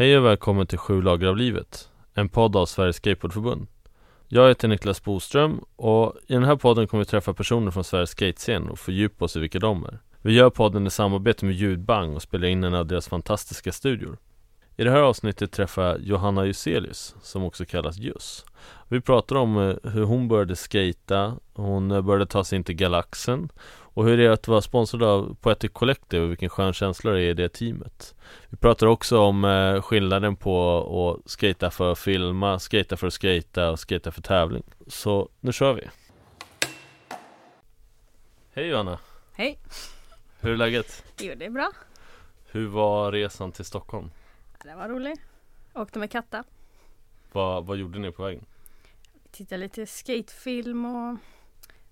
Hej och välkommen till Sju lager av livet En podd av Sveriges Skateboardförbund. Jag heter Niklas Boström och i den här podden kommer vi träffa personer från Sveriges skatescen och fördjupa oss i vilka de är. Vi gör podden i samarbete med Ljudbang och spelar in en av deras fantastiska studior. I det här avsnittet träffar jag Johanna Juselius, som också kallas Jus Vi pratar om eh, hur hon började skata, hon eh, började ta sig in till Galaxen och hur det är att vara sponsrad av Poetic Collective och vilken skön känsla det är i det teamet Vi pratar också om eh, skillnaden på att skata för att filma, skata för att skata och skata för tävling Så nu kör vi Hej Johanna! Hej! Hur är läget? Jo, det är bra. Hur var resan till Stockholm? Det var roligt. Åkte med Katta. Vad, vad gjorde ni på vägen? Tittade lite skatefilm och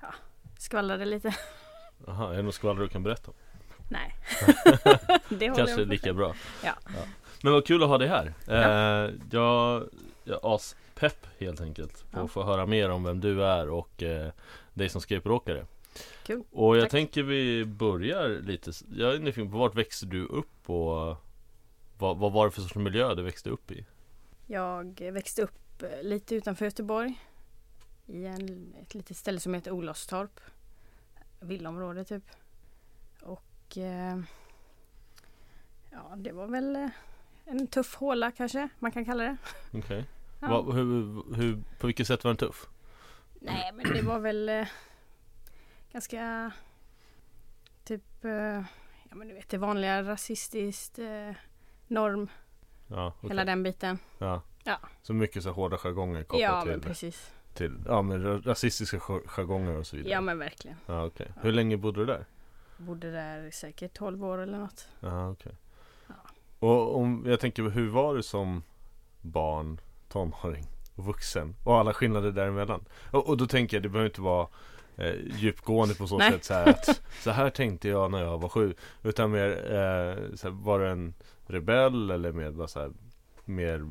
ja, skvallrade lite. Jaha, är det något skvaller du kan berätta om? Nej. det Kanske lika bra Ja. Men vad kul att ha dig här Ja. eh, Jag, jag är aspepp helt enkelt på Ja. att få höra mer om vem du är och eh, dig som skateboardåkare Kul. Och jag Tack. tänker vi börjar lite Jag är nyfiken på vart växte du upp och vad, vad var det för sorts miljö du växte upp i? Jag växte upp eh, lite utanför Göteborg. I en, ett litet ställe som heter Olofstorp. Villaområde typ. Och eh, ja, det var väl eh, en tuff håla kanske man kan kalla det. Okej Ja. Vad- hur, hur, På vilket sätt var den tuff? Nej men det var väl eh, ganska typ eh, ja men du vet det vanliga rasistiskt eh, norm Ja, okej. hela den biten. ja. Ja. Så mycket så hårda jargonger kopplat Ja men till, precis. Till Ja men ra- rasistiska jar- jargonger och så vidare Ja men verkligen. Ja okej Hur länge bodde du där? Bodde där i säkert 12 år eller något. Ja okej Ja. Och om, jag tänker hur var du som barn, tonåring och vuxen? Och alla skillnader däremellan Och, och då tänker jag, det behöver inte vara eh, djupgående på så Nej. sätt så här att Så här tänkte jag när jag var sju Utan mer, eh, så här, var du en rebell eller mer, bara så här, mer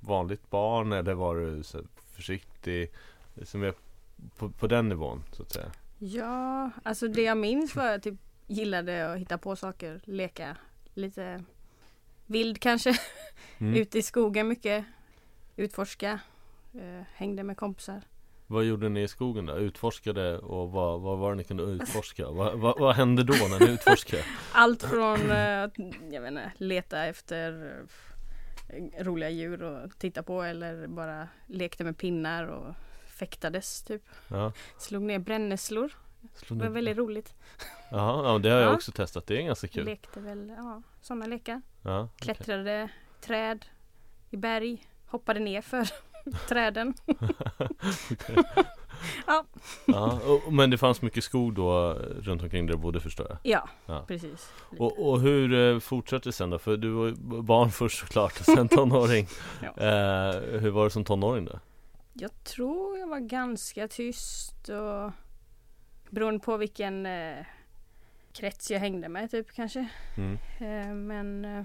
vanligt barn eller var du så här, försiktig? Som är på, på den nivån så att säga Ja, alltså det jag minns var att jag typ gillade att hitta på saker, leka lite vild kanske. Mm. Ute i skogen mycket. Utforska. Eh, hängde med kompisar. Vad gjorde ni i skogen då? Utforskade och vad, vad var det ni kunde utforska? vad, vad, vad hände då när ni utforskade? Allt från eh, jag vet inte, leta efter roliga djur och titta på eller bara lekte med pinnar och fäktades typ. Ja, Slog ner brännässlor. Det var väldigt roligt. Jaha, ja, det har jag Ja. också testat. Det är ganska kul. Lekte väl, ja, sådana lekar. Ja, okej. Klättrade träd i berg. Hoppade ner för träden. Ja, och, men det fanns mycket skog då eh, runt omkring där du bodde förstår jag. Ja, Ja. precis. Och, och hur eh, fortsatte det sen då? För du var ju barn först såklart och sen tonåring. Ja. eh, hur var det som tonåring då? Jag tror jag var ganska tyst och beroende på vilken eh, krets jag hängde med typ kanske. Mm. Eh, men eh,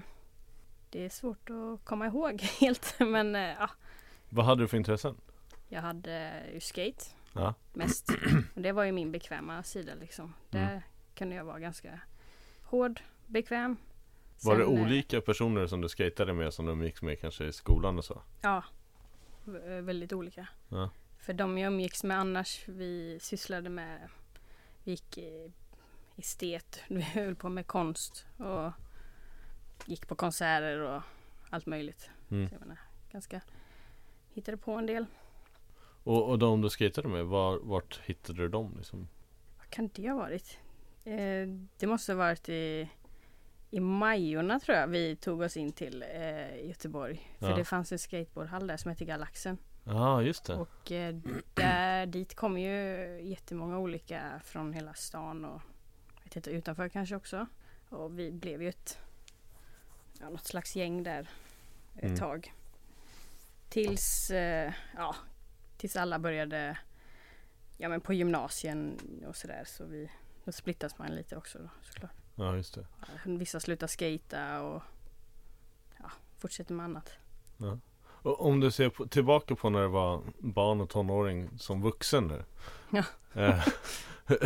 det är svårt att komma ihåg helt. Men ja, Vad hade du för intressen? jag hade ju skate Ja. mest. Och det var ju min bekväma sida liksom. Där Mm. kunde jag vara ganska hård, bekväm. Var det Sen, eh, olika personer som du skatade med som de gick med kanske i skolan och så? Ja, v- väldigt olika. Ja. För de jag umgicks med annars, vi sysslade med, vi gick i estet, vi höll på med konst och gick på konserter och allt möjligt. Mm. Så jag menar, ganska, hittade på en del. Och, och de du skatade med, var, vart hittade du dem liksom? Vad kan det ha varit? Eh, det måste ha varit i, i Majorna tror jag vi tog oss in till eh, Göteborg. För Ja. det fanns en skateboardhall där som hette Galaxen. Ja, just det. Och eh, där, dit kom ju jättemånga olika från hela stan och vet inte, utanför kanske också. Och vi blev ju ett, ja, något slags gäng där ett Mm. tag. Tills, eh, ja, tills alla började ja, men på gymnasien och sådär. Så vi, då splittas man lite också då, såklart. Ja, just det. Vissa slutar skata och ja, fortsätter med annat. Och om du ser på, tillbaka på när du var barn och tonåring som vuxen nu. Ja. Eh,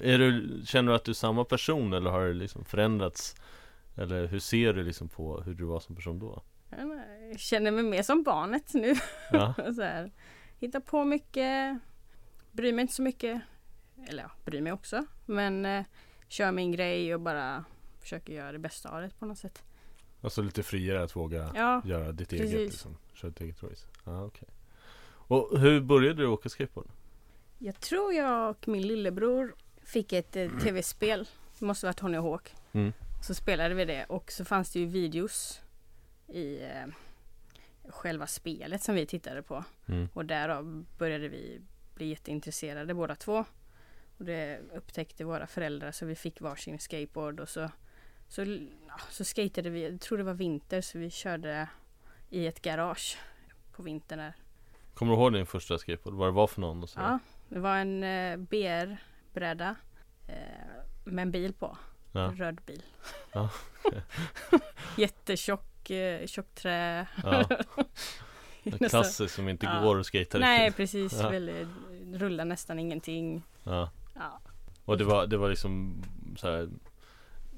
är du, känner du att du är samma person eller har det liksom förändrats? Eller hur ser du liksom på hur du var som person då? Jag känner mig mer som barnet nu. Ja, så här, hittar på mycket, bryr mig inte så mycket. Eller ja, bryr mig också. Men eh, kör min grej och bara försöker göra det bästa av det på något sätt. alltså lite friare att våga Ja, göra ditt precis. eget liksom. Köra ditt eget race. Ja, okej. Och hur började du åka skateboard? jag tror jag och min lillebror fick ett eh, tv-spel. Det måste varit Tony Hawk. Mm. Så spelade vi det och så fanns det ju videos i eh, själva spelet som vi tittade på. Mm. Och därav började vi bli jätteintresserade båda två. Och det upptäckte våra föräldrar så vi fick varsin skateboard och så, så, ja, så skatade vi, jag tror det var vinter så vi körde i ett garage på vintern där. Kommer du ihåg din första skateboard? Vad det var för någon? Och så? Ja, det var en eh, BR-bräda eh, med en bil på. Ja. En röd bil. Ja, Jättetjock, eh, tjockt trä. ja. Klassiskt som inte Ja. går att Nej riktigt. precis, Ja. väldigt, rullar nästan ingenting. Ja. Ja, Och det var, det var liksom så här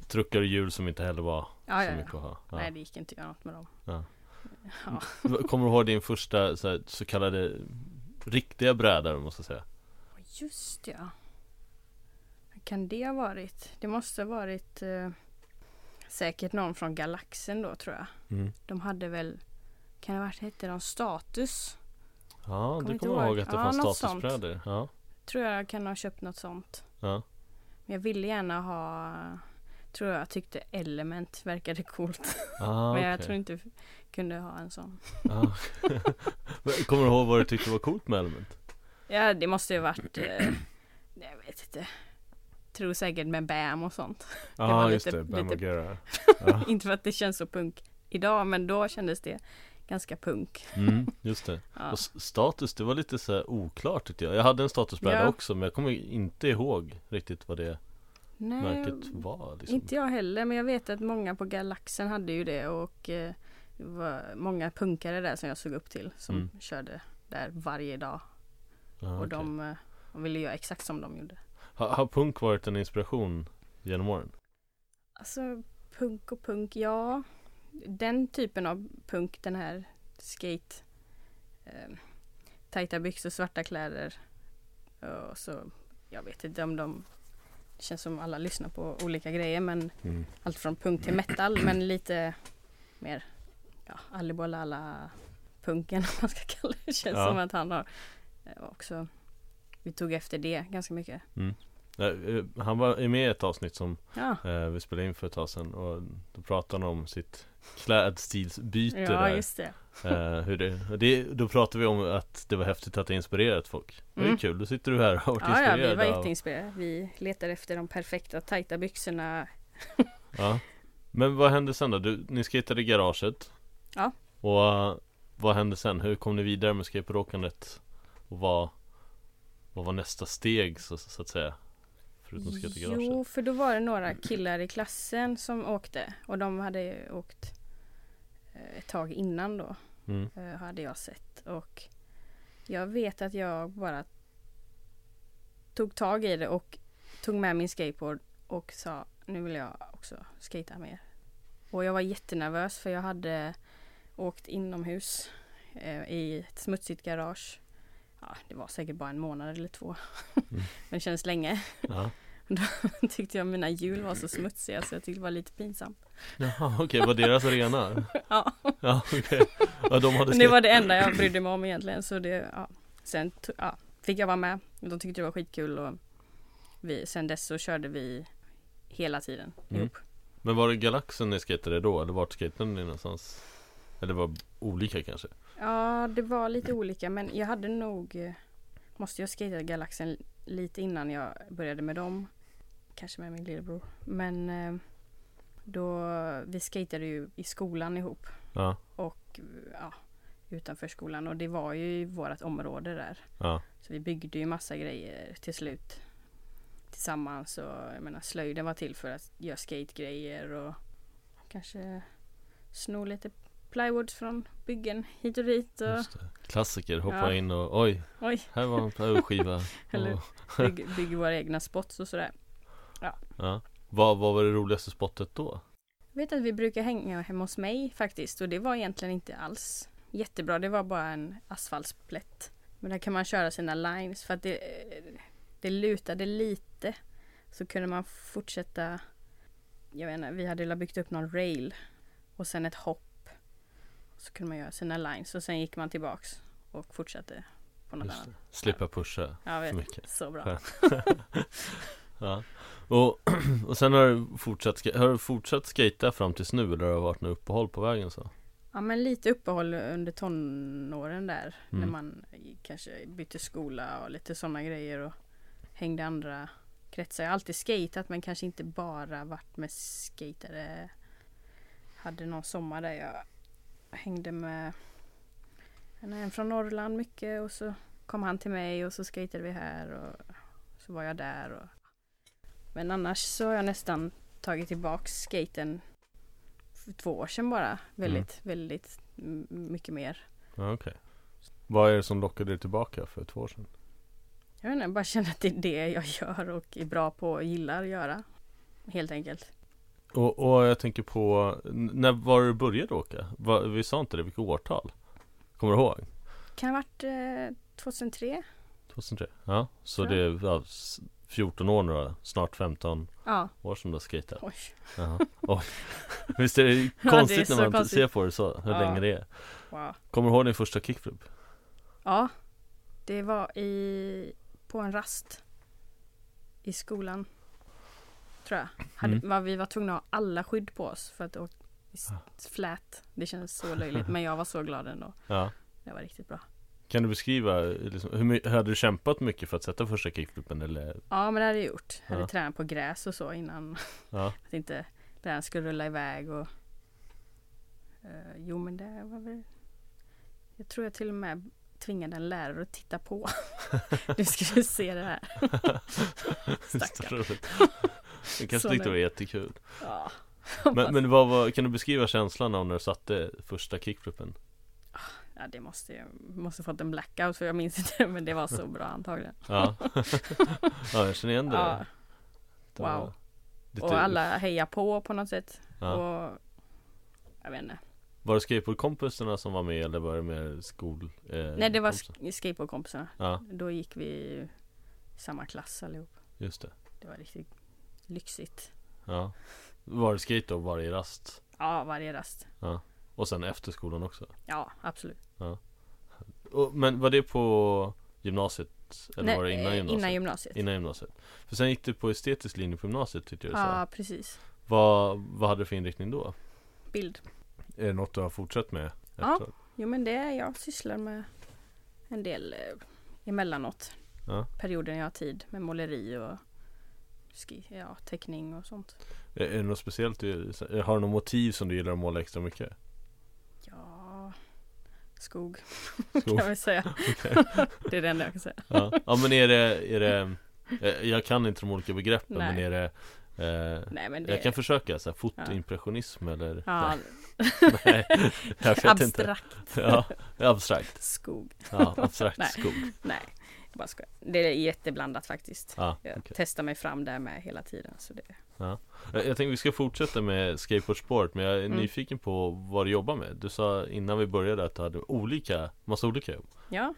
Truckar och hjul som inte heller var ja, så ja. mycket att ha. Nej det gick inte att göra något med dem. Ja. Kommer du ihåg din första så, här, så kallade riktiga bräda måste jag säga? Just ja. Vad kan det ha varit? Det måste ha varit eh, säkert någon från Galaxen då tror jag. Mm. De hade väl, kan det ha varit, hette de Status? Ja, Kommer du kommer ihåg. att det Ja, fanns statusbrädor? Ja. Tror jag kan ha köpt något sånt. ja. Men jag ville gärna ha, tror jag tyckte Element verkade coolt. Ah, Men jag okej. tror inte jag kunde ha en sån. Men kommer du ihåg vad du tyckte var coolt med Element? Ja det måste ju varit, eh, jag vet inte. Tror säkert med BAM och sånt. Ja, just lite- det. Bam lite- Margera. Ja. inte för att det känns så punk idag men då kändes det ganska punk. Mm, just det. Ja. Och status, det var lite så oklart tyckte jag. Jag hade en statusbräda Ja. också men jag kommer inte ihåg riktigt vad det Nej, märket var. Liksom. inte jag heller men jag vet att många på Galaxen hade ju det och eh, det var många punkare där som jag såg upp till som Mm. körde där varje dag. Ja, och okej. de, eh, de ville göra exakt som de gjorde. Har, har punk varit en inspiration genom åren? Alltså punk och punk, ja. Den typen av punk, den här skate. Eh, tajta byxor, svarta kläder. Och så, jag vet inte om de det känns som alla lyssnar på olika grejer men Mm. allt från punk till metal men lite mer ja, Alibolala punken om man ska kalla det. Känns Ja. som att han har eh, också vi tog efter det ganska mycket. Eh, eh, Han var med i ett avsnitt som Ja, eh, vi spelade in för ett tag sedan och då pratade han om sitt klädstilsbyte ja där. just det. Eh, hur det, och det, då pratade vi om att det var häftigt att det inspirerat folk. Det är Mm. kul, då sitter du här och har varit Ja, ja, inspirerad vi var av- jätteinspirerade. Vi letade efter de perfekta tajta byxorna. Ja. Men vad hände sen då? Du, ni skejtade i garaget. Ja. Och eh, vad hände sen? Hur kom ni vidare med skateboardåkandet? Och vad, vad var nästa steg så, så att säga? Förutom att skejta i garaget. Jo, för då var det några killar i klassen som åkte och de hade åkt eh, ett tag innan då. Mm. eh, hade jag sett och jag vet att jag bara tog tag i det och tog med min skateboard och sa nu vill jag också skata mer. Och jag var jättenervös för jag hade åkt inomhus eh, i ett smutsigt garage. Ja, det var säkert bara en månad eller två. Mm. Men det kändes länge. Ja. Då tyckte jag mina hjul var så smutsiga så jag tyckte det var lite pinsamt. Jaha, okej, var deras arena? Ja. Ja, okej. Ja, de hade Men det var det enda jag brydde mig om egentligen. Så det, ja. Sen ja, fick jag vara med. De tyckte det var skitkul och vi, sen dess så körde vi hela tiden Mm. ihop. Men var det Galaxen ni skejtade då? Eller vart skejtade ni någonstans? Eller var olika kanske? Ja, det var lite olika men jag hade nog eh, Måste jag skata Galaxen lite innan jag började med dem. Kanske med min lillebror. Men eh, då, vi skatade ju i skolan ihop. Ja, Och ja, utanför skolan och det var ju i vårt område där. Ja, Så vi byggde ju massa grejer till slut tillsammans och jag menar slöjden var till för att göra skategrejer och kanske sno lite plywood från byggen hit och dit och. Klassiker, hoppa Ja. in och oj, oj, här var en plywoodskiva. Eller- bygg, bygga våra egna spots och sådär. ja. vad, vad var det roligaste spottet då? Jag vet att vi brukar hänga hemma hos mig faktiskt och det var egentligen inte alls jättebra. Det var bara en asfaltsplätt. Men där kan man köra sina lines för att det, det lutade lite. Så kunde man fortsätta. Jag vet inte, vi hade byggt upp någon rail och sen ett hopp. Så kunde man göra sina lines och sen gick man tillbaks och fortsatte på något Just annat. det. Slippa pusha Ja, för mycket. Så bra. Ja. Och, och sen har du fortsatt, har du fortsatt skata fram tills nu eller har det varit något uppehåll på vägen så? Ja men lite uppehåll under tonåren där. När Mm. man kanske bytte skola och lite sådana grejer och hängde andra kretsar. Jag har alltid skatat men kanske inte bara varit med skatare. Hade någon sommar där jag hängde med en, från Norrland mycket och så kom han till mig och så skatade vi här och så var jag där. Och... Men annars så har jag nästan tagit tillbaks skaten för två år sedan bara. Väldigt, väldigt m- mycket mer. Ja, okej. Vad är det som lockade dig tillbaka för två år sedan? Jag vet inte, jag bara känner att det är det jag gör och är bra på och gillar att göra. Helt enkelt. Och, och jag tänker på, när var du började åka? Va, vi sa inte det, vilket årtal? Kommer du ihåg? Kan ha varit eh, 2003? 2003? Ja, så Ja. det är ja, s- 14 år nu då, snart 15 Ja. år som du har skatat Oj. Jaha, oj Visst är det Ja, det är konstigt när man konstigt. ser på det så, hur länge det är Wow. Kommer du ihåg din första kickflip? Ja. Det var i, på en rast. I skolan. Tror jag. Hade, Mm. var, vi var tvungna att ha alla skydd på oss för att åka s- flät. Det kändes så löjligt men jag var så glad ändå. Ja Det var riktigt bra. Kan du beskriva, liksom, hur hade du kämpat mycket för att sätta första kickflipen eller? Ja men det hade jag gjort. Jag hade Ja. tränat på gräs och så innan. Ja, Att inte den skulle rulla iväg och eh, Jo men det var väl Jag tror jag till och med tvingade en lärare att titta på. du skulle se det här. Stackarn. Jag kanske tyckte det var jättekul Ja. Men, men vad var, kan du beskriva känslan av när du satte första kickflipen? ja det måste jag måste fått en blackout för jag minns inte men det var så bra antagligen. Ja, ja jag känner igen det Ja. Det var Wow. lite- Och alla hejar på på något sätt. ja. Och jag vet inte. Var det skateboardkompisarna som var med eller var det mer skol? Eh, Nej det var sk- skateboardkompisarna. Ja, Då gick vi i samma klass allihop. just det Det var riktigt lyxigt. Ja Var det skate då varje rast? Ja, varje rast. Och sen efter skolan också? Ja, absolut. Och, men var det på gymnasiet? Eller Nej, var det innan eh, gymnasiet? Innan gymnasiet. Innan gymnasiet För sen gick du på estetisk linje på gymnasiet tyckte jag Ja, precis. vad, vad hade du för inriktning då? Bild. Är det något du har fortsatt med? Ja. efteråt? Jo, men det jag sysslar med en del eh, emellanåt. Ja. Perioden jag har tid med måleri och ja, teckning och sånt. Är, är det något speciellt du, har du något motiv som du gillar att måla extra mycket? Ja, skog, Skog. kan vi säga. det är det enda jag kan säga. Ja, ja men är det, är det eh, Jag kan inte de olika begreppen Nej. men är det eh, Nej, men det Jag kan försöka, så här, fotoimpressionism eller Ja, Nej, jag vet inte abstrakt Ja, abstrakt skog. Ja, abstrakt Nej. skog Nej, bara skojar. Det är jätteblandat faktiskt. Ja, Jag testar mig fram där med hela tiden. Så det, Jag, jag tänkte vi ska fortsätta med skateboardsport Men jag är Mm. nyfiken på vad du jobbar med Du sa innan vi började att du hade olika, massa olika jobb ja,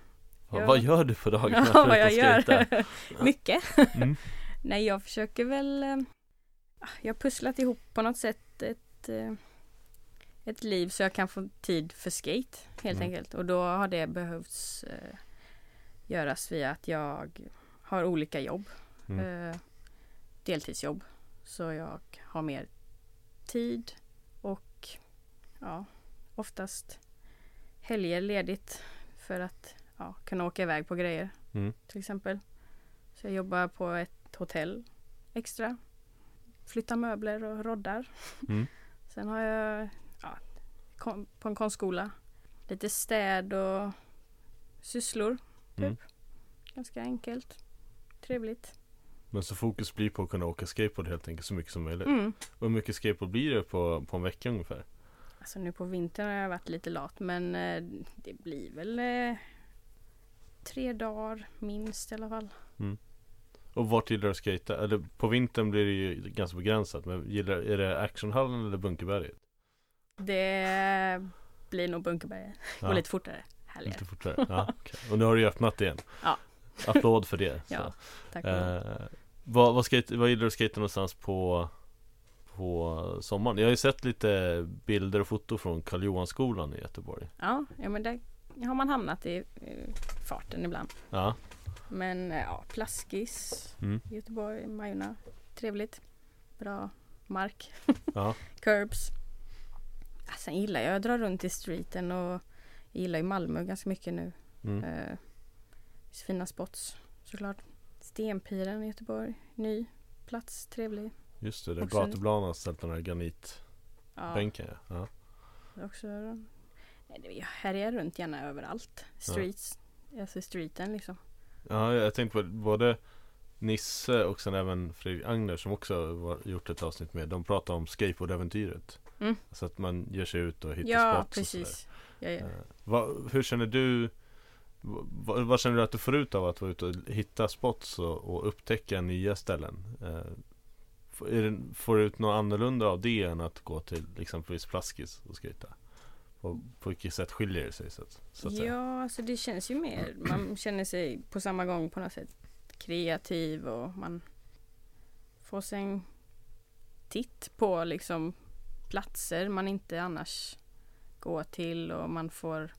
Va- Ja. Vad gör du på dagarna ja vad jag gör. Mycket. Mm. Nej, jag försöker väl... eh, Jag har pusslat ihop på något sätt ett, eh, ett liv så jag kan få tid för skate helt Mm. enkelt. Och då har det behövts eh, göras via att jag har olika jobb. Mm. Eh, deltidsjobb. Så jag har mer tid och ja, oftast helger ledigt för att ja, kunna åka iväg på grejer Mm. till exempel. Så jag jobbar på ett hotell extra. Flyttar möbler och roddar. Mm. Sen har jag ja, på en konstskola. lite städ och sysslor. Typ. Mm. Ganska enkelt. Trevligt. Men så fokus blir på att kunna åka skateboard helt enkelt så mycket som möjligt. Mm. Och hur mycket skateboard blir det på, på en vecka ungefär? Alltså nu på vintern har jag varit lite lat men eh, det blir väl eh, tre dagar minst i alla fall. Och vart gillar du att skata? Eller på vintern blir det ju ganska begränsat Men gillar, är det Actionhallen eller Bunkerberget? Det blir nog Bunkerberget. Ja, Gå lite fortare. Härligare. lite fortare ja, okej. Och nu har du ju öppnat igen Ja. Applåd för det så. Ja, Tack. Eh, vad, vad, skate, vad gillar du att skata någonstans på, på sommaren? Jag har ju sett lite bilder och foto från Karl Johan-skolan i Göteborg Ja, ja, men där har man hamnat i farten ibland. Ja, Men eh, ja, Plaskis, mm. Göteborg, Majorna. Trevligt. Bra mark. ja, Curbs. Ja, Sen gillar jag att dra runt i streeten och jag gillar ju Malmö ganska mycket nu. mm. Eh, fina spots såklart. Stenpiren i Göteborg. Ny plats, trevlig. just det, det är Också- gatuplanen har ställt den här granitbänken Ja, ja. ja. också. Nej, det- Jag härjar runt gärna överallt. Streets. Alltså i streeten liksom. Ja, jag tänkte på både Nisse och sen även Fredrik Agner som också har gjort ett avsnitt med De pratar om skateboardäventyret Mm. Så att man ger sig ut och hittar Ja, spots och sådär. precis. Ja, ja. Eh, vad, hur känner du vad, vad känner du att du får ut av att vara ute och hitta spots och, och upptäcka nya ställen? Eh, det, får du ut något annorlunda av det än att gå till exempelvis Plaskis och skejta? Och på vilket sätt skiljer det sig? Så så att säga? Ja, alltså det känns ju mer, man känner sig på samma gång på något sätt kreativ och man får sig en titt på liksom platser man inte annars går till och man får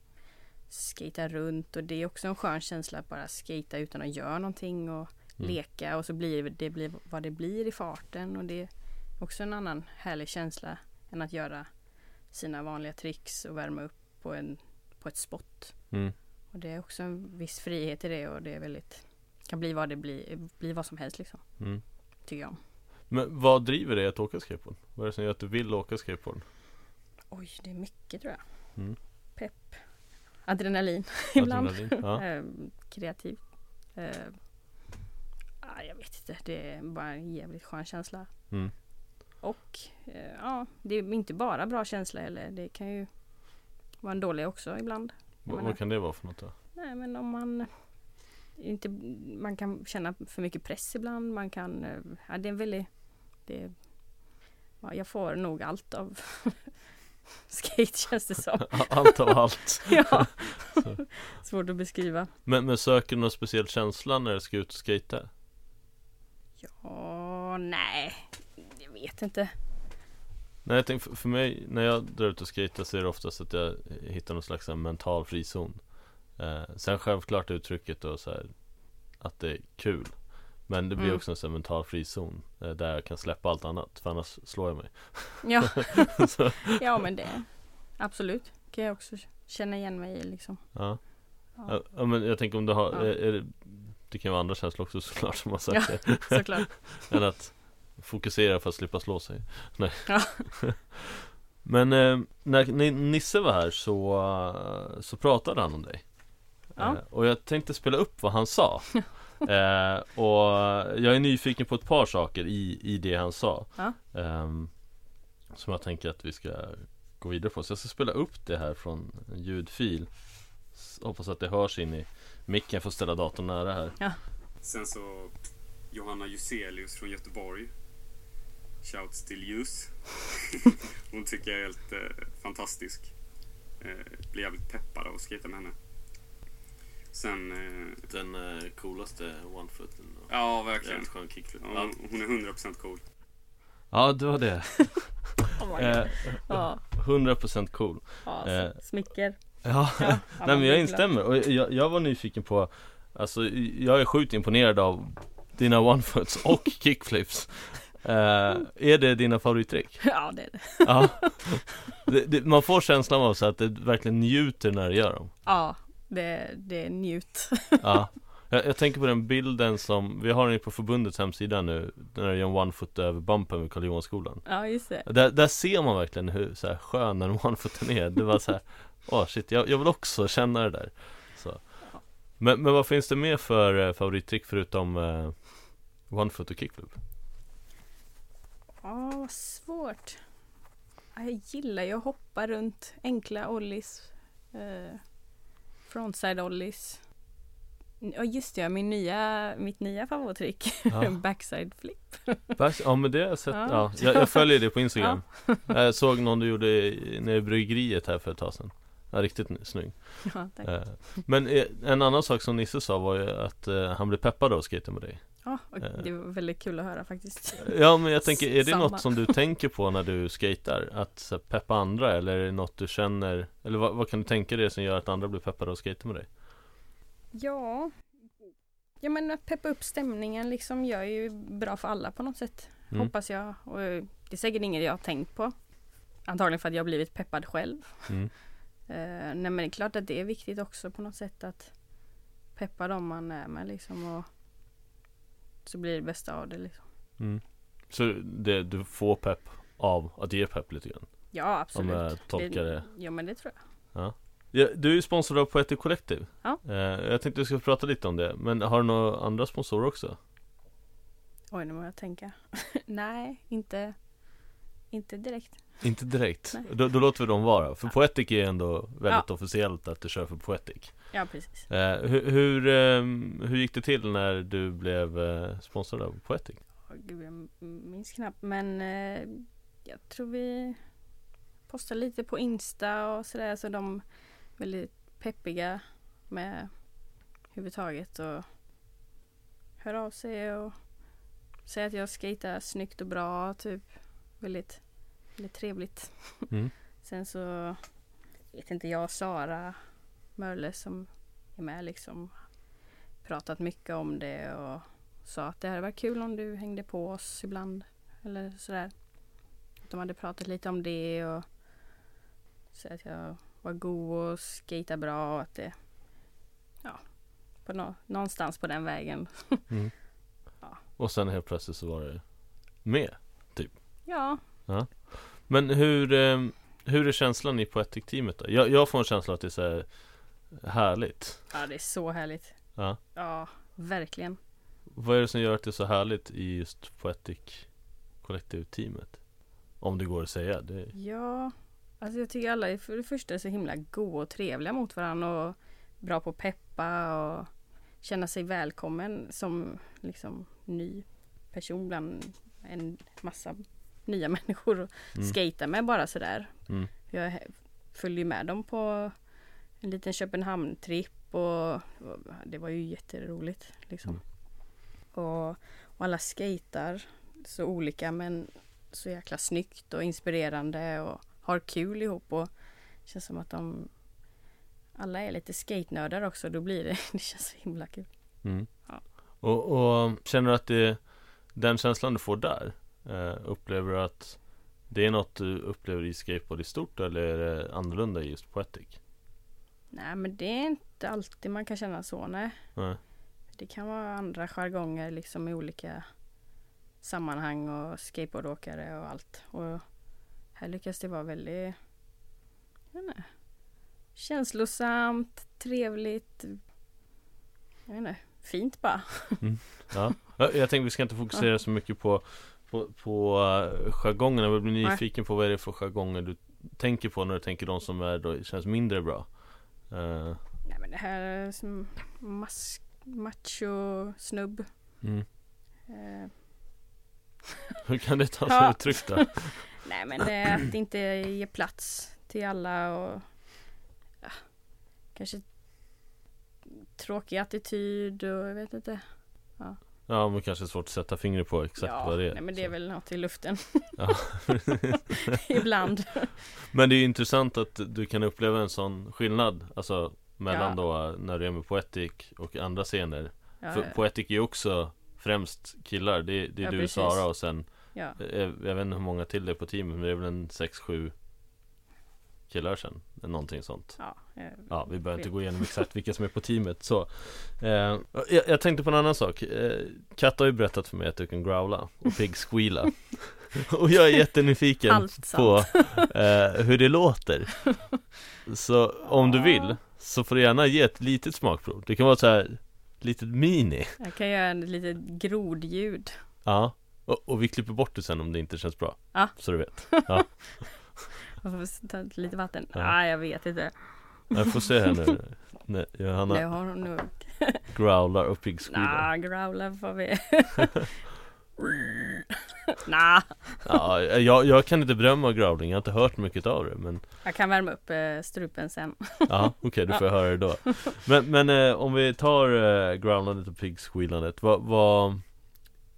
skata runt och det är också en skön känsla att bara skata utan att göra någonting och Mm. leka och så blir det blir vad det blir i farten och det är också en annan härlig känsla än att göra sina vanliga tricks och värma upp på, en, på ett spot. Mm. Och det är också en viss frihet i det och det är väldigt kan bli vad det blir, bli vad som helst liksom, Mm. tycker jag. Men vad driver dig att åka skateboard? Vad är det som gör att du vill åka skateboard? Oj, det är mycket tror jag. Mm. Pepp. Adrenalin ibland. Adrenalin? Ja. Ehm, kreativ. Ehm, ah, jag vet inte, det är bara en jävligt skön känsla. Mm. Och eh, ja, det är inte bara bra känsla heller. Det kan ju vara en dålig också ibland. Vad, menar- vad kan det vara för något då? Nej men om man inte, man kan känna för mycket press ibland. Man kan, eh, ja, det är en väldigt, det ja, jag får nog allt av skate känns det som. Allt av allt ja. Svårt att beskriva. men, men söker du någon speciell känsla när du ska ut och skejta? Ja, nej, jag vet inte. Nej jag tänkte för, mig när jag drar ut och skejtar så är det oftast att jag hittar någon slags mental frizon eh, Sen självklart uttrycket då så här Att det är kul Men det blir Mm. också en sån mental frizon eh, Där jag kan släppa allt annat för annars slår jag mig Ja, ja men det absolut kan jag också känna igen mig i liksom. ja. Ja, Ja, men jag tänker om du har Ja. det, det kan vara andra känslor också såklart som har sagt Ja. såklart. Än att fokusera för att slippa slå sig Nej Ja. Men eh, när Ni- Nisse var här så, eh, så pratade han om dig Ja. eh, Och jag tänkte spela upp vad han sa eh, Och jag är nyfiken på ett par saker i, i det han sa Ja. Ehm, Som jag tänker att vi ska gå vidare på Så jag ska spela upp det här från en ljudfil Hoppas att det hörs in i micken, får ställa datorn nära här Sen så Johanna Juselius från Göteborg. Shouts till Jus. Hon tycker jag är helt eh, fantastisk. Eh, blir jävligt peppad av att skejta med henne. Sen, eh, Den eh, coolaste one-footen ja verkligen. Jävligt skön kickflip. Ja, hon- är 100% cool. Ja, det var det. Oh eh, Ja, 100% cool. Ja eh, smicker. Ja, Ja, nej men jag instämmer. och jag, jag var nyfiken på Alltså jag är sjukt imponerad av dina one-foots och kickflips. Eh, Är det dina favorittrick? Ja, det är det. Ja. Det, det, Man får känslan av så att du verkligen njuter när du gör dem. Ja, det, det är njut. Ja jag, jag tänker på den bilden som, vi har den på förbundets hemsida nu När du gör en one-foot över bumpen vid Karl Johan-skolan Ja, just det. där, där ser man verkligen hur så här, skön den one-footen är Det var så här, Åh shit, jag, jag vill också känna det där så. Men, men vad finns det mer för eh, favorittrick förutom eh, One foot och kickflip? Ja, vad svårt. Ja, Jag gillar ju att hoppa runt enkla ollies. Eh, frontside ollies. Ja just det, min nya, mitt nya favorittrick. Ja. Backside flip. Bärs- Ja men det har jag sett, Ja. ja. jag, jag följer det på Instagram Jag såg någon du gjorde nere i bryggeriet här för ett tag sedan Ja riktigt snygg Ja, tack. Eh, Men eh, en annan sak som Nisse sa var ju att eh, han blev peppad av att skata med dig Ja, och det var väldigt kul att höra faktiskt. Ja men jag tänker, är det Samma. något som du tänker på när du skater? Att peppa andra eller är det något du känner Eller vad, vad kan du tänka dig som gör att andra blir peppade av att skata med dig? Ja. Ja men att peppa upp stämningen liksom gör ju bra för alla på något sätt. Mm. Hoppas jag. Och det är säkert inget jag har tänkt på. Antagligen för att jag har blivit peppad själv. Mm. Eh, nej men det är klart att det är viktigt också på något sätt att peppa dem man är med liksom och så blir det bästa av det liksom. Mm. Så det, du får pepp av att ge pepp lite grann? Ja absolut. Om jag tolkar det Ja men det tror jag. Ja, du är ju sponsrad av Poetic Collective Ja. eh, Jag tänkte vi ska prata lite om det Men har du några andra sponsorer också? Oj nu måste jag tänka. nej inte, inte direkt. Inte direkt, då, då låter vi dem vara För Ja. Poetic är ändå väldigt Ja. officiellt att du kör för Poetic Ja precis. eh, hur, hur, ehm, hur gick det till när du blev eh, sponsrad av Poetic? Gud, jag minns knappt men eh, jag tror vi postar lite på Insta och sådär så de är väldigt peppiga med huvudtaget och hör av sig och säger att jag skejtar snyggt och bra typ. Väldigt, väldigt trevligt. Mm. Sen så vet inte jag Sara Mörle som är med liksom pratat mycket om det och sa att det hade varit kul om du hängde på oss ibland. Eller sådär. De hade pratat lite om det och så att jag var god och skata bra och att det ja, på nå- någonstans på den vägen. Mm. Ja. Och sen helt plötsligt så var det med Ja, Men hur, ehm, hur är känslan i Poetic-teamet då? Jag, jag får en känsla att det är så här härligt ja det är så härligt. Ja Ja, verkligen. Vad är det som gör att det är så härligt i just Poetic Collective-teamet? Om det går att säga det Ja, alltså jag tycker alla är för det första så himla goa och trevliga mot varandra och bra på att peppa och känna sig välkommen som liksom ny person bland en massa nya människor och Mm. skata med bara sådär. Mm. Jag följer med dem på en liten Köpenhamn-tripp och, det var ju jätteroligt liksom. Mm. Och, och alla skatar så olika men så jäkla snyggt och inspirerande och har kul ihop och det känns som att de alla är lite skatenördar också. Då blir det, det känns så himla kul. Mm. Ja. Och, och känner du att det Den känslan du får där Upplever du att Det är något du upplever i skateboard i stort eller är det annorlunda just Poetic? Nej men det är inte alltid man kan känna så nej. Nej. Det kan vara andra jargonger liksom i olika sammanhang och skateboardåkare och allt. Och här lyckas det vara väldigt jag vet inte, känslosamt, trevligt. Jag vet inte, fint bara. Ja, Ja, jag tänkte vi ska inte fokusera så mycket på På, på uh, jargongen, jag blir nyfiken på vad är det för jargonger du tänker på när du tänker de som är då, känns mindre bra? Eh, Nej men det här är som mas- macho snubb. mm. Eh, Hur kan det ta sig Ja. uttryck då? nej men det är att inte ge plats till alla och ja, kanske tråkig attityd och jag vet inte. Ja men kanske svårt att sätta fingret på exakt ja, vad det är Nej men det är så. väl något i luften Ja. ibland. Men det är ju intressant att du kan uppleva en sån skillnad Alltså mellan Ja. då när du är med Poetic och andra scener Ja, För Poetic är ju också främst killar Det, det är Ja, du, precis. Sara och sen ja, jag, jag vet inte hur många till det är på teamet Men det är väl en 6-7 killar sen. Någonting sånt. Ja, Ja, vi behöver inte gå igenom exakt vilka som är på teamet så. Eh, jag, jag tänkte på en annan sak. Eh, Katta har ju berättat för mig att du kan growla och pig squeala. Och jag är jättenyfiken på eh, hur det låter. Så om du vill så får du gärna ge ett litet smakprov. Det kan vara så här litet mini. Jag kan göra ett litet grodljud. Ja. Och, och vi klipper bort det sen om det inte känns bra. Ja. Så du vet Jag får ta lite vatten. Ja. Ja. jag vet inte. Jag får se här nu Det Johanna har hon nog. growlar och piggsquealar Nah, growlar får vi. nah, Ja, jag, jag kan inte bedöma growling, jag har inte hört mycket av det men jag kan värma upp eh, strupen sen. Ja, okej, du får höra det då Men, men eh, om vi tar eh, growlandet och piggsquealandet, vad, vad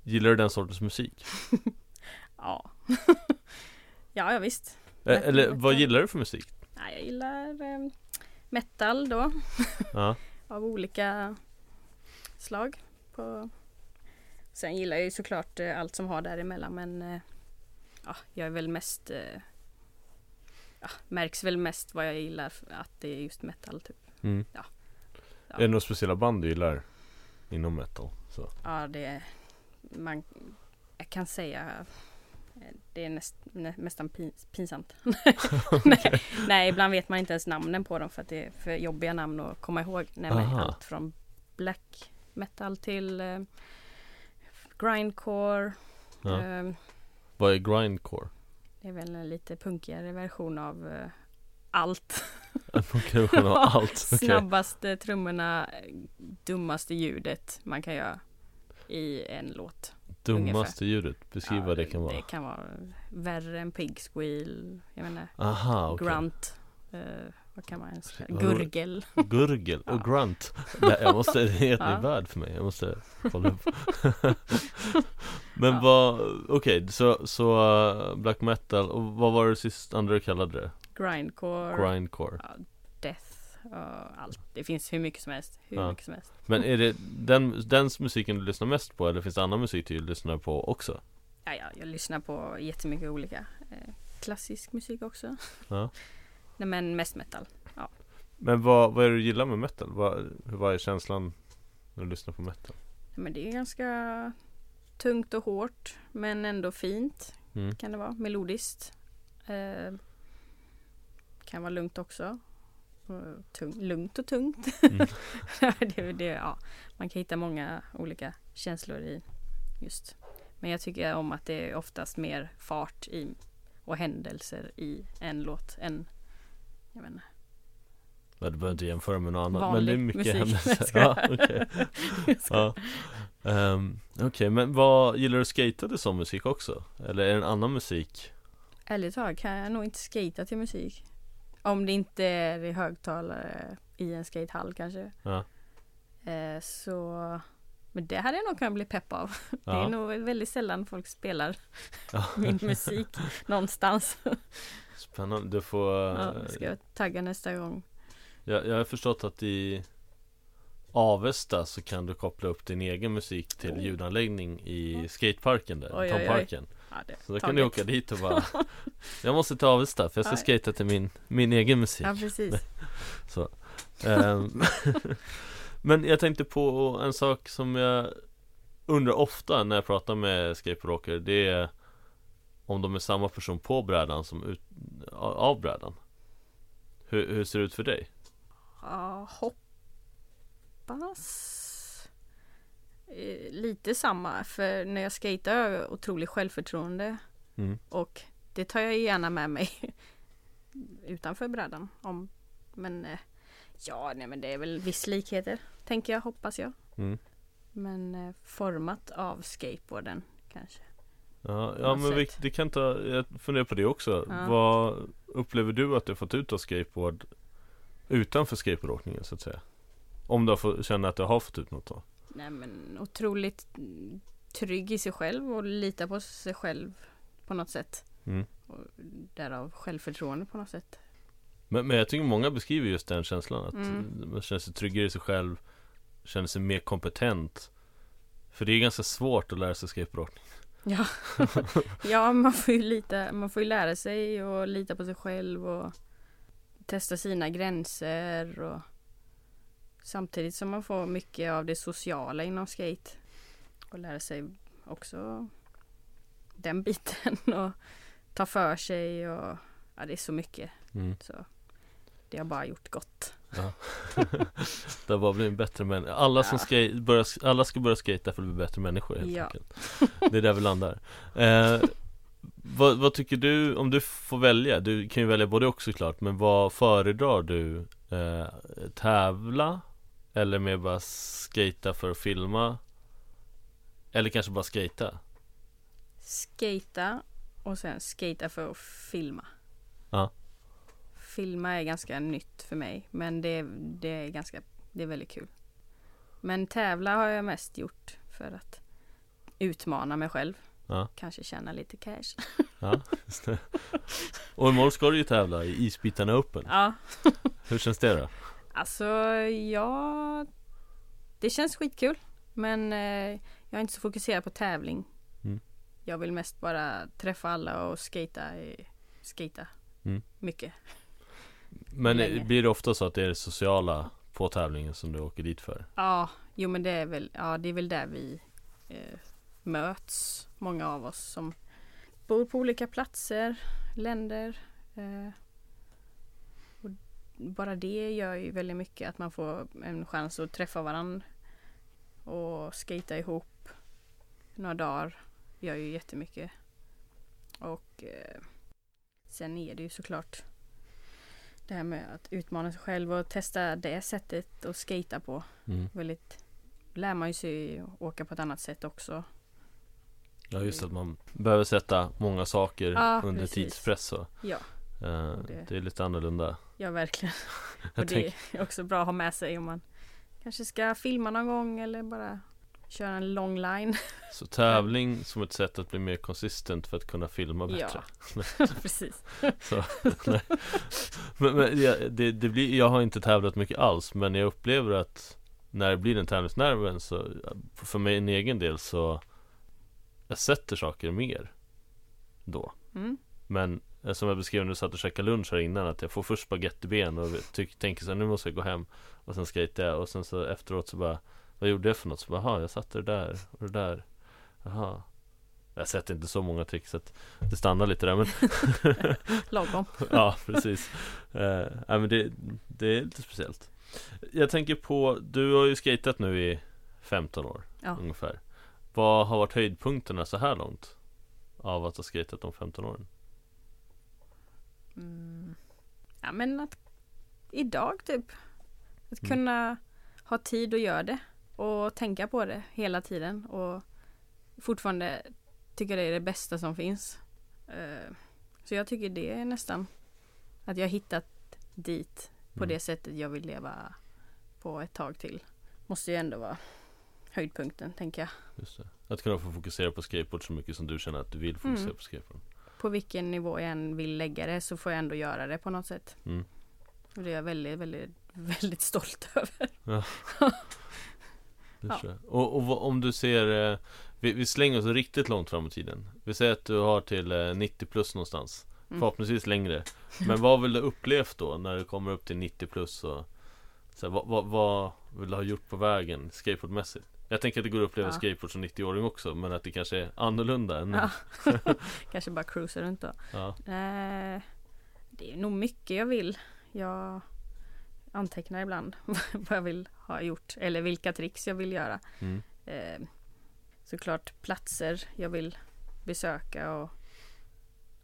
Gillar du den sortens musik? Ja. ja, ja visst. Eh, eller vad gillar du för musik? Nej, jag gillar eh, metal då. Ja, Av olika slag. På... Sen gillar jag ju såklart eh, allt som har däremellan men eh, ja, jag är väl mest eh, ja, märks väl mest vad jag gillar att det är just metal typ. mm. Ja. Ja. Är det några speciella band du gillar? Inom metal? Så. Ja, det är, man, jag kan säga det är näst, nä, nästan pins, pinsamt. nej, nej, ibland vet man inte ens namnen på dem för att det är för jobbiga namn att komma ihåg. Nej, men allt från black metal till eh, grindcore. Ja. Eh, Vad är grindcore? det är väl en lite punkigare version av eh, allt. En version av allt? okej. Snabbaste trummorna, dummaste ljudet man kan göra i en låt. Dummaste ljudet, beskriv Ja, vad det kan vara Det kan vara värre än pig squeal, jag menar Aha, okej grunt. eh, vad kan man ens Vad- Gurgel. Gurgel och Ja. grunt Nej, jag måste, det är en helt ny värld för mig Jag måste kolla upp Men Ja. vad, okej så, så uh, black metal och vad var det sist andra du kallade det? Grindcore. Grindcore ja, death. Och allt. Det finns hur mycket som helst. Hur Ja. mycket som helst. Men är det den, den musiken du lyssnar mest på eller finns det annan musik du lyssnar på också? Ja, ja, jag lyssnar på jättemycket olika. Eh, klassisk musik också. Ja. Nej, men mest metal. Men vad, vad är det du gillar med metal? Vad, vad är känslan när du lyssnar på metal? Nej, Men det är ganska tungt och hårt. Men ändå fint. Mm. Kan det vara. Melodiskt. Eh, kan vara lugnt också. Tung, lugnt och tungt. Mm. det, det, ja, man kan hitta många olika känslor i just. Men jag tycker om att det är oftast mer fart i och händelser i en låt än jag vet inte, Ja, Du behöver inte jämföra med något annat men vanlig det är mycket musik. händelser ja. Okej, skojar. ja. Ehm, Okej, men vad, gillar du skata till sån musik också? Eller är det en annan musik? Ärligt talat kan jag nog inte skata till musik. Om det inte är i högtalare i en skatehall kanske. Ja, Eh, så men det hade jag nog kunnat bli pepp av. Det är ja. nog väldigt sällan folk spelar ja. min musik någonstans. Spännande, du får Ja, eh, ska jag tagga nästa gång. jag, jag har förstått att i Avesta så kan du koppla upp din egen musik till Oh. ljudanläggning i skateparken där, Oj, oj, oj. Ja, Så då kan du åka dit och bara Jag måste till Avesta för jag ska Ja. skata till min, min egen musik Ja precis. Ehm, Men jag tänkte på en sak som jag undrar ofta när jag pratar med skateboardåkare Det är om de är samma person på brädan som ut, av brädan hur, hur ser det ut för dig? Ja, hoppas. Eh, Lite samma för när jag skejtar har jag otroligt självförtroende. Mm. Och det tar jag gärna med mig utanför brädan. Om, men eh, ja, nej men det är väl viss likheter. Tänker jag, hoppas jag. Mm. Men eh, format av skateboarden kanske. Ja, ja men vi, det kan ta, jag funderar på det också Ja. Vad upplever du att du fått ut av skateboard Utanför skateboardåkningen så att säga? Om du har fått, känner att du har fått ut något då? Nej men otroligt trygg i sig själv och lita på sig själv på något sätt. Mm. Och därav självförtroende på något sätt. Men, men jag tycker många beskriver just den känslan att Mm. man känner sig tryggare i sig själv Känner sig mer kompetent För det är ganska svårt att lära sig skateboardåkning Ja, ja man, får ju lita, man får ju lära sig och lita på sig själv och testa sina gränser och samtidigt som man får mycket av det sociala inom skate och lära sig också den biten och ta för sig och ja, det är så mycket. Mm. Så det har bara gjort gott. Ja. det har bara blivit en bättre människa alla, som Ja. skate, börja, alla ska börja skata för att bli bättre människor helt Ja. enkelt Det är där vi landar eh, vad, vad tycker du, om du får välja, du kan ju välja både och såklart Men vad föredrar du? Eh, tävla? Eller mer bara skata för att filma? Eller kanske bara skata? Skata och sen skata för att filma. Ja. Filma är ganska nytt för mig men det, det är ganska, det är väldigt kul. Men tävla har jag mest gjort för att utmana mig själv. Ja. Kanske tjäna lite cash. Ja, just det. Och imorgon ska du ju tävla i Isbitarna Open Ja, Hur känns det då? Alltså ja, det känns skitkul. Men eh, jag är inte så fokuserad på tävling. Mm. Jag vill mest bara träffa alla och skata, skata Mm. mycket. Men Länge. blir det ofta så att det är det sociala på tävlingen som du åker dit för? Ja, jo men det är väl, ja, det är väl där vi eh, möts. Många av oss som bor på olika platser, länder. Eh, bara det gör ju väldigt mycket att man får en chans att träffa varandra och skata ihop några dagar. Gör ju jättemycket. Och eh, sen är det ju såklart det här med att utmana sig själv och testa det sättet att skata på. Mm. Väldigt lär man ju sig åka på ett annat sätt också. Ja just att man behöver sätta många saker Ja, under precis. tidspress så. Ja, det- det är lite annorlunda ja verkligen. Och det är också bra att ha med sig om man kanske ska filma någon gång eller bara köra en lång line. Så tävling som ett sätt att bli mer konsistent för att kunna filma bättre Ja, precis. så. Men, men jag, det, det blir, jag har inte tävlat mycket alls Men jag upplever att När det blir den tävlingsnerven så För mig en egen del så Jag sätter saker mer Då Mm. Men eh, som jag beskrev när du satt och käkade lunch här innan Att jag får först spagettiben och tyck, tänker så här, nu måste jag gå hem Och sen skejtar jag och sen så efteråt så bara Vad gjorde jag för något? Så bara, jaha jag satte det där och det där Jaha Jag sätter inte så många tricks så att det stannar lite där men Lagom. Ja precis uh, nej, men det, det är lite speciellt Jag tänker på, du har ju skatat nu i 15 år Ja. ungefär Vad har varit höjdpunkterna så här långt? Av att ha skatat de 15 åren? Mm. Ja men att idag typ. Att Mm. kunna ha tid att göra det och tänka på det hela tiden och fortfarande tycker det är det bästa som finns. Eh, Så jag tycker det är nästan att jag hittat dit på Mm. det sättet jag vill leva på ett tag till. Måste ju ändå vara höjdpunkten tänker jag. Just det. Att kunna få fokusera på skateboard så mycket som du känner att du vill fokusera Mm. på skateboard På vilken nivå jag än vill lägga det så får jag ändå göra det på något sätt. mm. Och det är jag väldigt, väldigt, väldigt stolt över. Ja. jag. Och, och om du ser eh, vi, vi slänger oss riktigt långt fram i tiden Vi säger att du har till eh, 90 plus någonstans Mm. Förhoppningsvis längre Men vad vill du upplevt då när du kommer upp till 90 plus och så här, vad, vad, vad vill du ha gjort på vägen skateboardmässigt? Jag tänker att det går att uppleva Ja. skateboard som 90-åring också Men att det kanske är annorlunda än Ja. Kanske bara cruisa runt då. ja. Eh, det är nog mycket jag vill. Jag antecknar ibland vad jag vill ha gjort eller vilka tricks jag vill göra. Mm. Eh, såklart platser jag vill besöka och,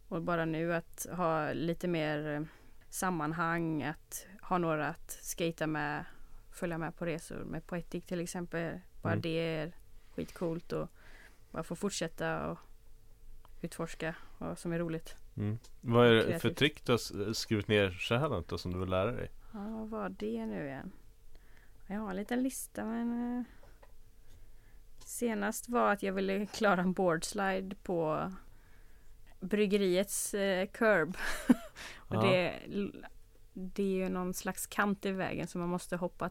och bara nu att ha lite mer eh, sammanhang, att ha några att skata med, följa med på resor med Poetic till exempel. Bara Mm. det är skitcoolt och bara få fortsätta och utforska vad som är roligt. Mm. Vad är det för trick du har skrivit ner så här långt då, som du vill lära dig? Ja, vad var det nu igen? Jag har en liten lista men eh, Senast var att jag ville klara en boardslide på Bryggeriets eh, curb. Och det, det är ju någon slags kant i vägen så man måste hoppa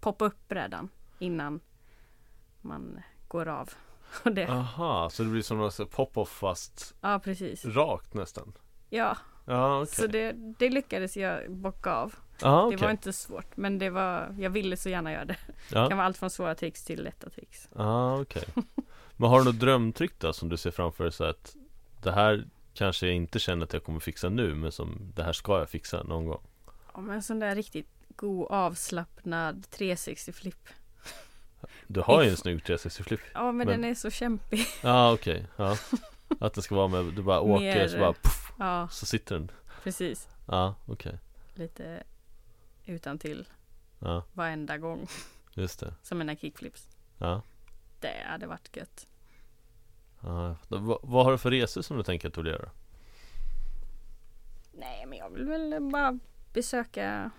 Poppa upp brädan innan man går av. Och det, Aha, så det blir som här pop-off fast ja precis. rakt nästan? Ja, Ja okej så det, det lyckades jag bocka av. Ja, Det okej. var inte svårt men det var, jag ville så gärna göra det. Det Ja, kan vara allt från svåra tricks till lätta tricks. ja okej. Men har du något drömtrick då som du ser framför dig så att det här kanske jag inte känner att jag kommer fixa nu men som det här ska jag fixa någon gång? Ja, men en sån där riktigt god avslappnad 360 flip. Du har ju en snygg 360-flip. Ja men, Men- den är så kämpig. Ja, okej. Ja. Att det ska vara med, du bara åker Mer- så bara puff, Ja så sitter den. precis. Ja, okej. Lite utan till Ja, varenda gång. just det. Som mina kickflips. Ja. Det hade varit gött. ja. Vad, vad har du för resor som du tänker att du vill göra? Nej men jag vill väl bara besöka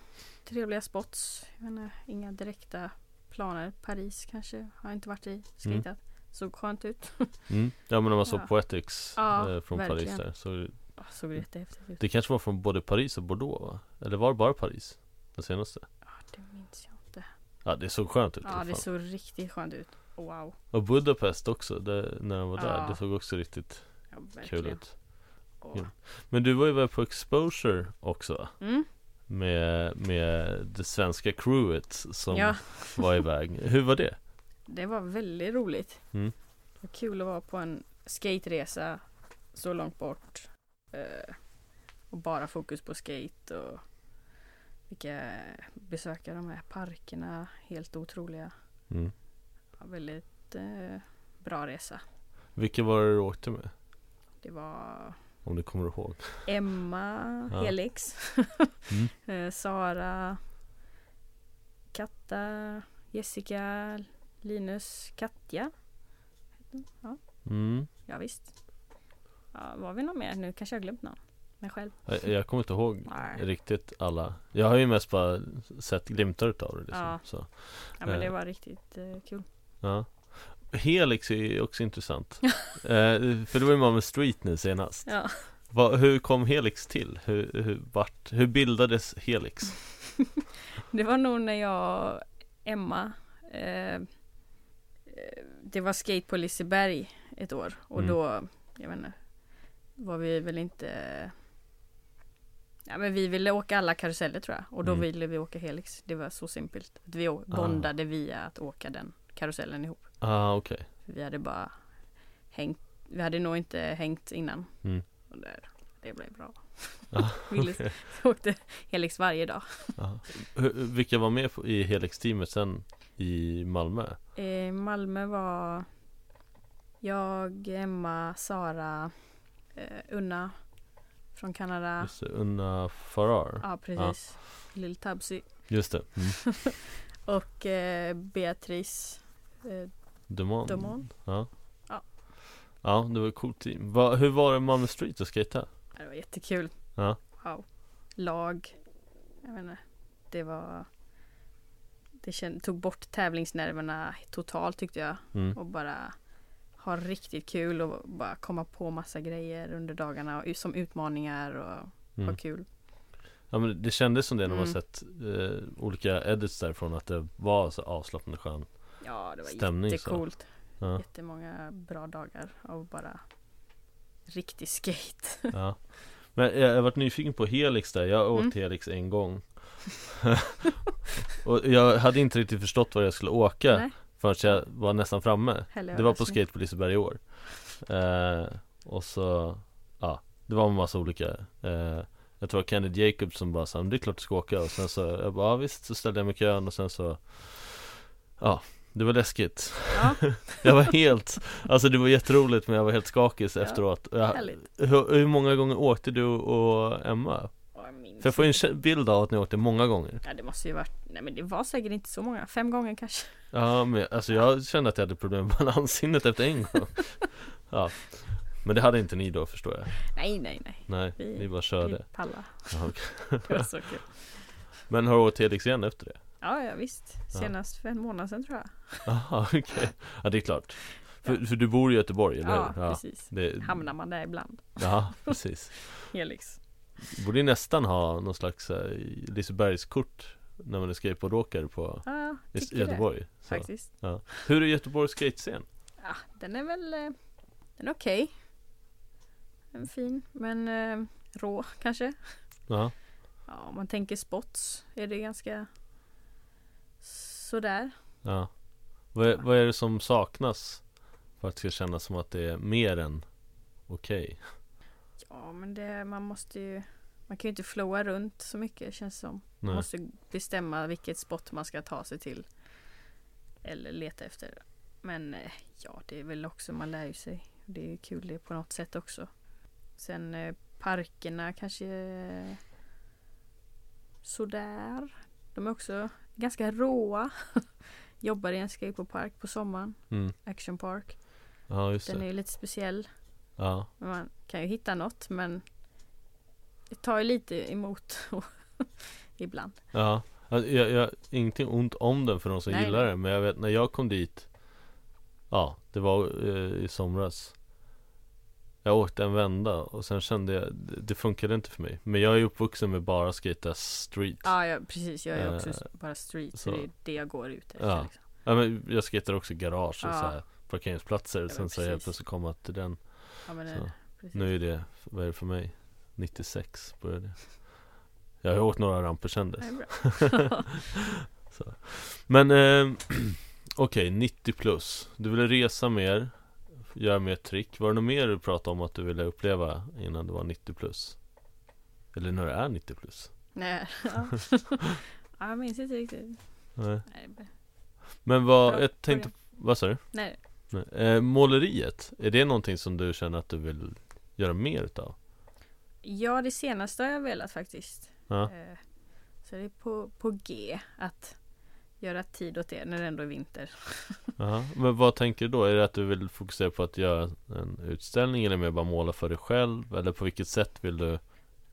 trevliga spots. Jag menar, inga direkta planer. Paris kanske har inte varit i. Skatat. Såg skönt ut. Mm. Ja men om man såg Ja. Poetics Ja, eh, från verkligen. Paris där så Ja, Såg jättehäftigt ut. Det kanske var från både Paris och Bordeaux va? Eller var det bara Paris? Den senaste? Ja, det minns jag inte. Ja det såg skönt ut Ja det såg riktigt skönt ut. Wow. Och Budapest också, det, när jag var där, Ja. det såg också riktigt Ja, kul ut. Ja. Men du var ju väl på Exposure också va? Mm. Med, med det svenska crewet som Ja, var iväg Hur var det? det var väldigt roligt. Mm. Det var kul att vara på en skateresa så långt bort. Eh, och bara fokus på skate och vilka besöka de här parkerna. Helt otroliga. Mm. Ja, väldigt eh, bra resa. Vilka var det du åkte med? Det var Om du kommer ihåg Emma Ja. Helix, Mm. eh, Sara, Katta, Jessica, Linus, Katja. Ja, mm. ja visst. Ja, var vi någon mer? Nu kanske jag glömt någon. Mig själv. jag, jag kommer inte ihåg Nej. riktigt alla Jag har ju mest bara sett glimtar utav det liksom. Ja. så. Ja men det Eh. var riktigt eh, kul. Ja. Helix är ju också intressant. eh, för det var ju man med Street nu senast. Ja. Va, hur kom Helix till? Hur, hur, vart, hur bildades Helix? Det var nog när jag och Emma eh, eh, Det var skate på Liseberg ett år och Mm. då Jag vet inte Var vi väl inte Ja men vi ville åka alla karuseller tror jag och då Mm. ville vi åka Helix Det var så simpelt att Vi Ah. bondade via att åka den karusellen ihop Ah okej. För Vi hade bara hängt Vi hade nog inte hängt innan Mm. och där, Det blev bra Ah, Ville, okej. åkte Helix varje dag Ah. Vilka var med i Helix-teamet sen i Malmö? Eh, Malmö var jag, Emma, Sara, eh, Unna från Kanada. Just det, Unna Farrar. Ja, precis. Lill Tabsy. Just det. Mm. Och eh, Beatrice. Eh, Dumont. Dumont. Ja. Ja. Ja, det var ett coolt team. Va, hur var det Malmö Street att skejta? det var jättekul. Ja. Wow. Lag. Jag vet inte. Det var Det känd, tog bort tävlingsnerverna totalt tyckte jag. Mm. Och bara ha riktigt kul och bara komma på massa grejer under dagarna och, som utmaningar och ha Mm. kul. Ja men det kändes som det när man Mm. sett eh, olika edits därifrån att det var så avslappnande skön Ja, det var Stämning, så. jättecoolt. Ja, Jättemånga bra dagar av bara riktig skate. ja. Men jag, har varit nyfiken på Helix där, jag har Mm. Helix en gång Och jag hade inte riktigt förstått var jag skulle åka Nej, förrän jag var nästan framme heller Det var på skate på Liseberg i år eh, Och så, ja, det var en massa olika eh, Jag tror det var Kennedy Jacobs som bara sa, "Men det är klart du ska åka och sen så, jag bara, ja, visst, så ställde jag mig i kön och sen så Ja, det var läskigt Ja, Jag var helt, alltså det var jätteroligt men jag var helt skakig Ja, efteråt jag, hur, hur många gånger åkte du och Emma? Jag För jag får en bild av att ni åkte många gånger Ja, det måste ju varit, nej men det var säkert inte så många, fem gånger kanske. Ja men alltså jag kände att jag hade problem med balanssinnet efter en gång Ja Men det hade inte ni då förstår jag Nej, nej, nej. Nej, Vi- ni bara Vi körde palla. ja, okej. Det var så kul. Men har du åkt Helix igen efter det? Ja, ja visst. Ja. Senast för en månad sedan tror jag. Jaha okej Ja det är klart för, för du bor i Göteborg eller Ja, hur? precis. det, Hamnar man där ibland. Ja precis Helix. Borde nästan ha någon slags uh, Lisebergskort När man är skateboardåkare på Ja, i Göteborg det. Faktiskt. Ja. Hur är Göteborgs skatescen? Ja, den är väl eh, Den är okej. Den är fin men eh, rå kanske. Ja, Ja, om man tänker spots är det ganska sådär. Ja. Vad är, vad är det som saknas för att det ska kännas som att det är mer än okej? Ja, men det, man måste ju man kan ju inte flowa runt så mycket känns det som. Man Nej. måste bestämma vilket spot man ska ta sig till. Eller leta efter. Men eh, ja, det är väl också, man lär ju sig. Det är ju kul det på något sätt också. Sen eh, parkerna kanske eh, sådär. De är också ganska råa. Jobbar i en skateboardpark på sommaren. Mm. Action Park. Ja, just Den är det. ju lite speciell. Ja. Man kan ju hitta något men det tar ju lite emot ibland. Ja, Alltså, jag, jag, ingenting ont om den för de som Nej, gillar nej. den Men jag vet när jag kom dit Ja, det var eh, i somras Jag åkte en vända och sen kände jag Det, det funkade inte för mig Men jag är ju uppvuxen med bara skata street Ja, ja precis. Jag är också Eh, bara street. Så det är det jag går ut efter. Ja. Liksom. ja men jag skater också garage och Ja. så här Parkeringsplatser men Sen så helt plötsligt komma till den Ja, men, Så, eh. Nu är det, vad är det för mig? 96 började det Jag har åkt några ramper sen dess Det. Men eh, okej, 90 plus Du ville resa mer Göra mer trick Var det något mer du pratade om att du ville uppleva innan du var 90 plus? Eller när du är 90 plus? Nej, ja. ja, jag minns inte riktigt. Nej. Men vad, Bra jag tänkte, vad sa du? Nej, Nej. Eh, måleriet, är det någonting som du känner att du vill göra mer utav? ja det senaste har jag velat faktiskt. Ja, Eh, Så det är på, på G att göra tid åt det när det ändå är vinter. ja. Men vad tänker du då? Är det att du vill fokusera på att göra en utställning eller mer bara måla för dig själv? Eller på vilket sätt vill du?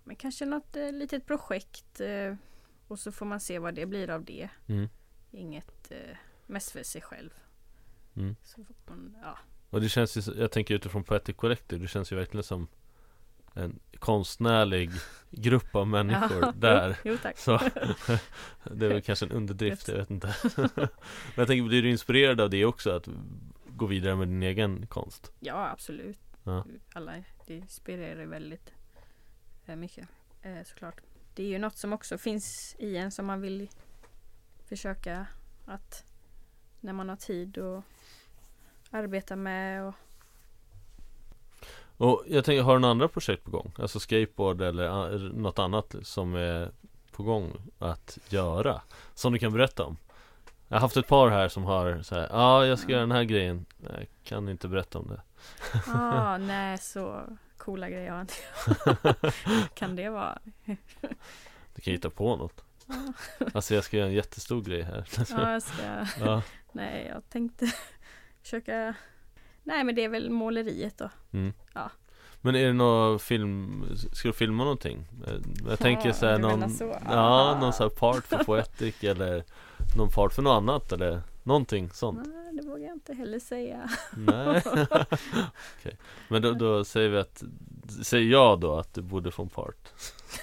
Men kanske något eh, litet projekt eh, och så får man se vad det blir av det. Mm. Inget eh, mest för sig själv. Mm. Man, ja. Och det känns ju, jag tänker utifrån Poetic Collective, det känns ju verkligen som en konstnärlig grupp av människor Ja, där. Jo, jo tack. Så det är väl kanske en underdrift, jag vet inte. Men jag tänker, blir du inspirerad av det också? Att gå vidare med din egen konst? Ja, absolut. Ja. Alla, det inspirerar väldigt eh, mycket. Eh, såklart. Det är ju något som också finns i en som man vill försöka att när man har tid och arbeta med och Och jag tänker, har du några andra projekt på gång? Alltså skateboard eller något annat som är på gång att göra? Som du kan berätta om? Jag har haft ett par här som har så ja ah, jag ska göra den här grejen Jag kan inte berätta om det ah, nej så coola grejer har inte. kan det vara? Du kan hitta på något Ja. Alltså jag ska göra en jättestor grej här Ja, jag ska, ja. nej jag tänkte försöka Nej men det är väl måleriet då. Mm. Ja. Men är det någon film, ska du filma någonting? Eh, Jag tänker Ja, så här någon så. Ja, Ah. någon så här part för Poetic eller Någon part för något annat eller någonting sånt Nej, det vågar jag inte heller säga. Nej Okej, men då, då säger vi att Säger jag då att du borde få en part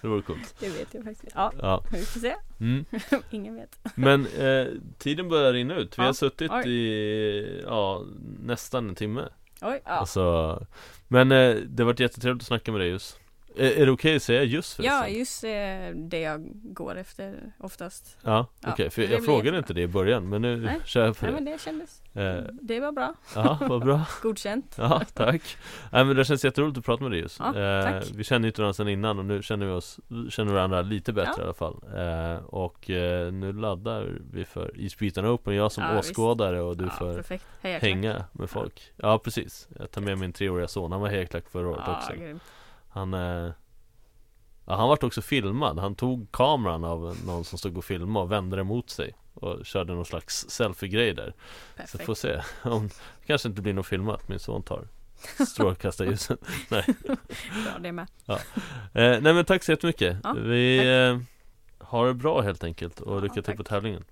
Det vore coolt Det vet jag faktiskt. Ja, Ja, vi får se. mm. Ingen vet. Men eh, tiden börjar rinna ut Vi Ja, har suttit oj. i Ja, nästan en timme Oj, ja. Alltså Men eh, det har varit jättetrevligt att snacka med dig just Är, är det okej att säga just förresten? Ja, just eh, det jag går efter oftast. Ja, okej, för det jag frågade jättebra. inte det i början men nu Nej. kör jag på Nej, det men det kändes. Eh, Det var bra. Ja, vad bra Godkänt. Ja, tack Nej men det känns jätteroligt att prata med dig just Ja, eh, tack. Vi känner ju inte varandra sedan innan och nu känner vi oss Känner varandra lite bättre Ja. i alla fall eh, Och eh, nu laddar vi för Isbrytarna Open Jag som Ja, visst. åskådare och du ja, får perfekt. Hänga med folk Ja precis Jag tar med min treåriga son Han var hejaklack förra året också grymt. Han eh, Ja han vart också filmad. Han tog kameran av någon som stod och filmade och vände den mot sig Och körde någon slags selfie-grej där. Så Perfekt. får se om Kanske inte blir något filmat. Min son tar strålkastarljuset Bra det med. eh, Nej men tack så jättemycket. Ja, Vi eh, har det bra helt enkelt och Ja, lycka till på tävlingen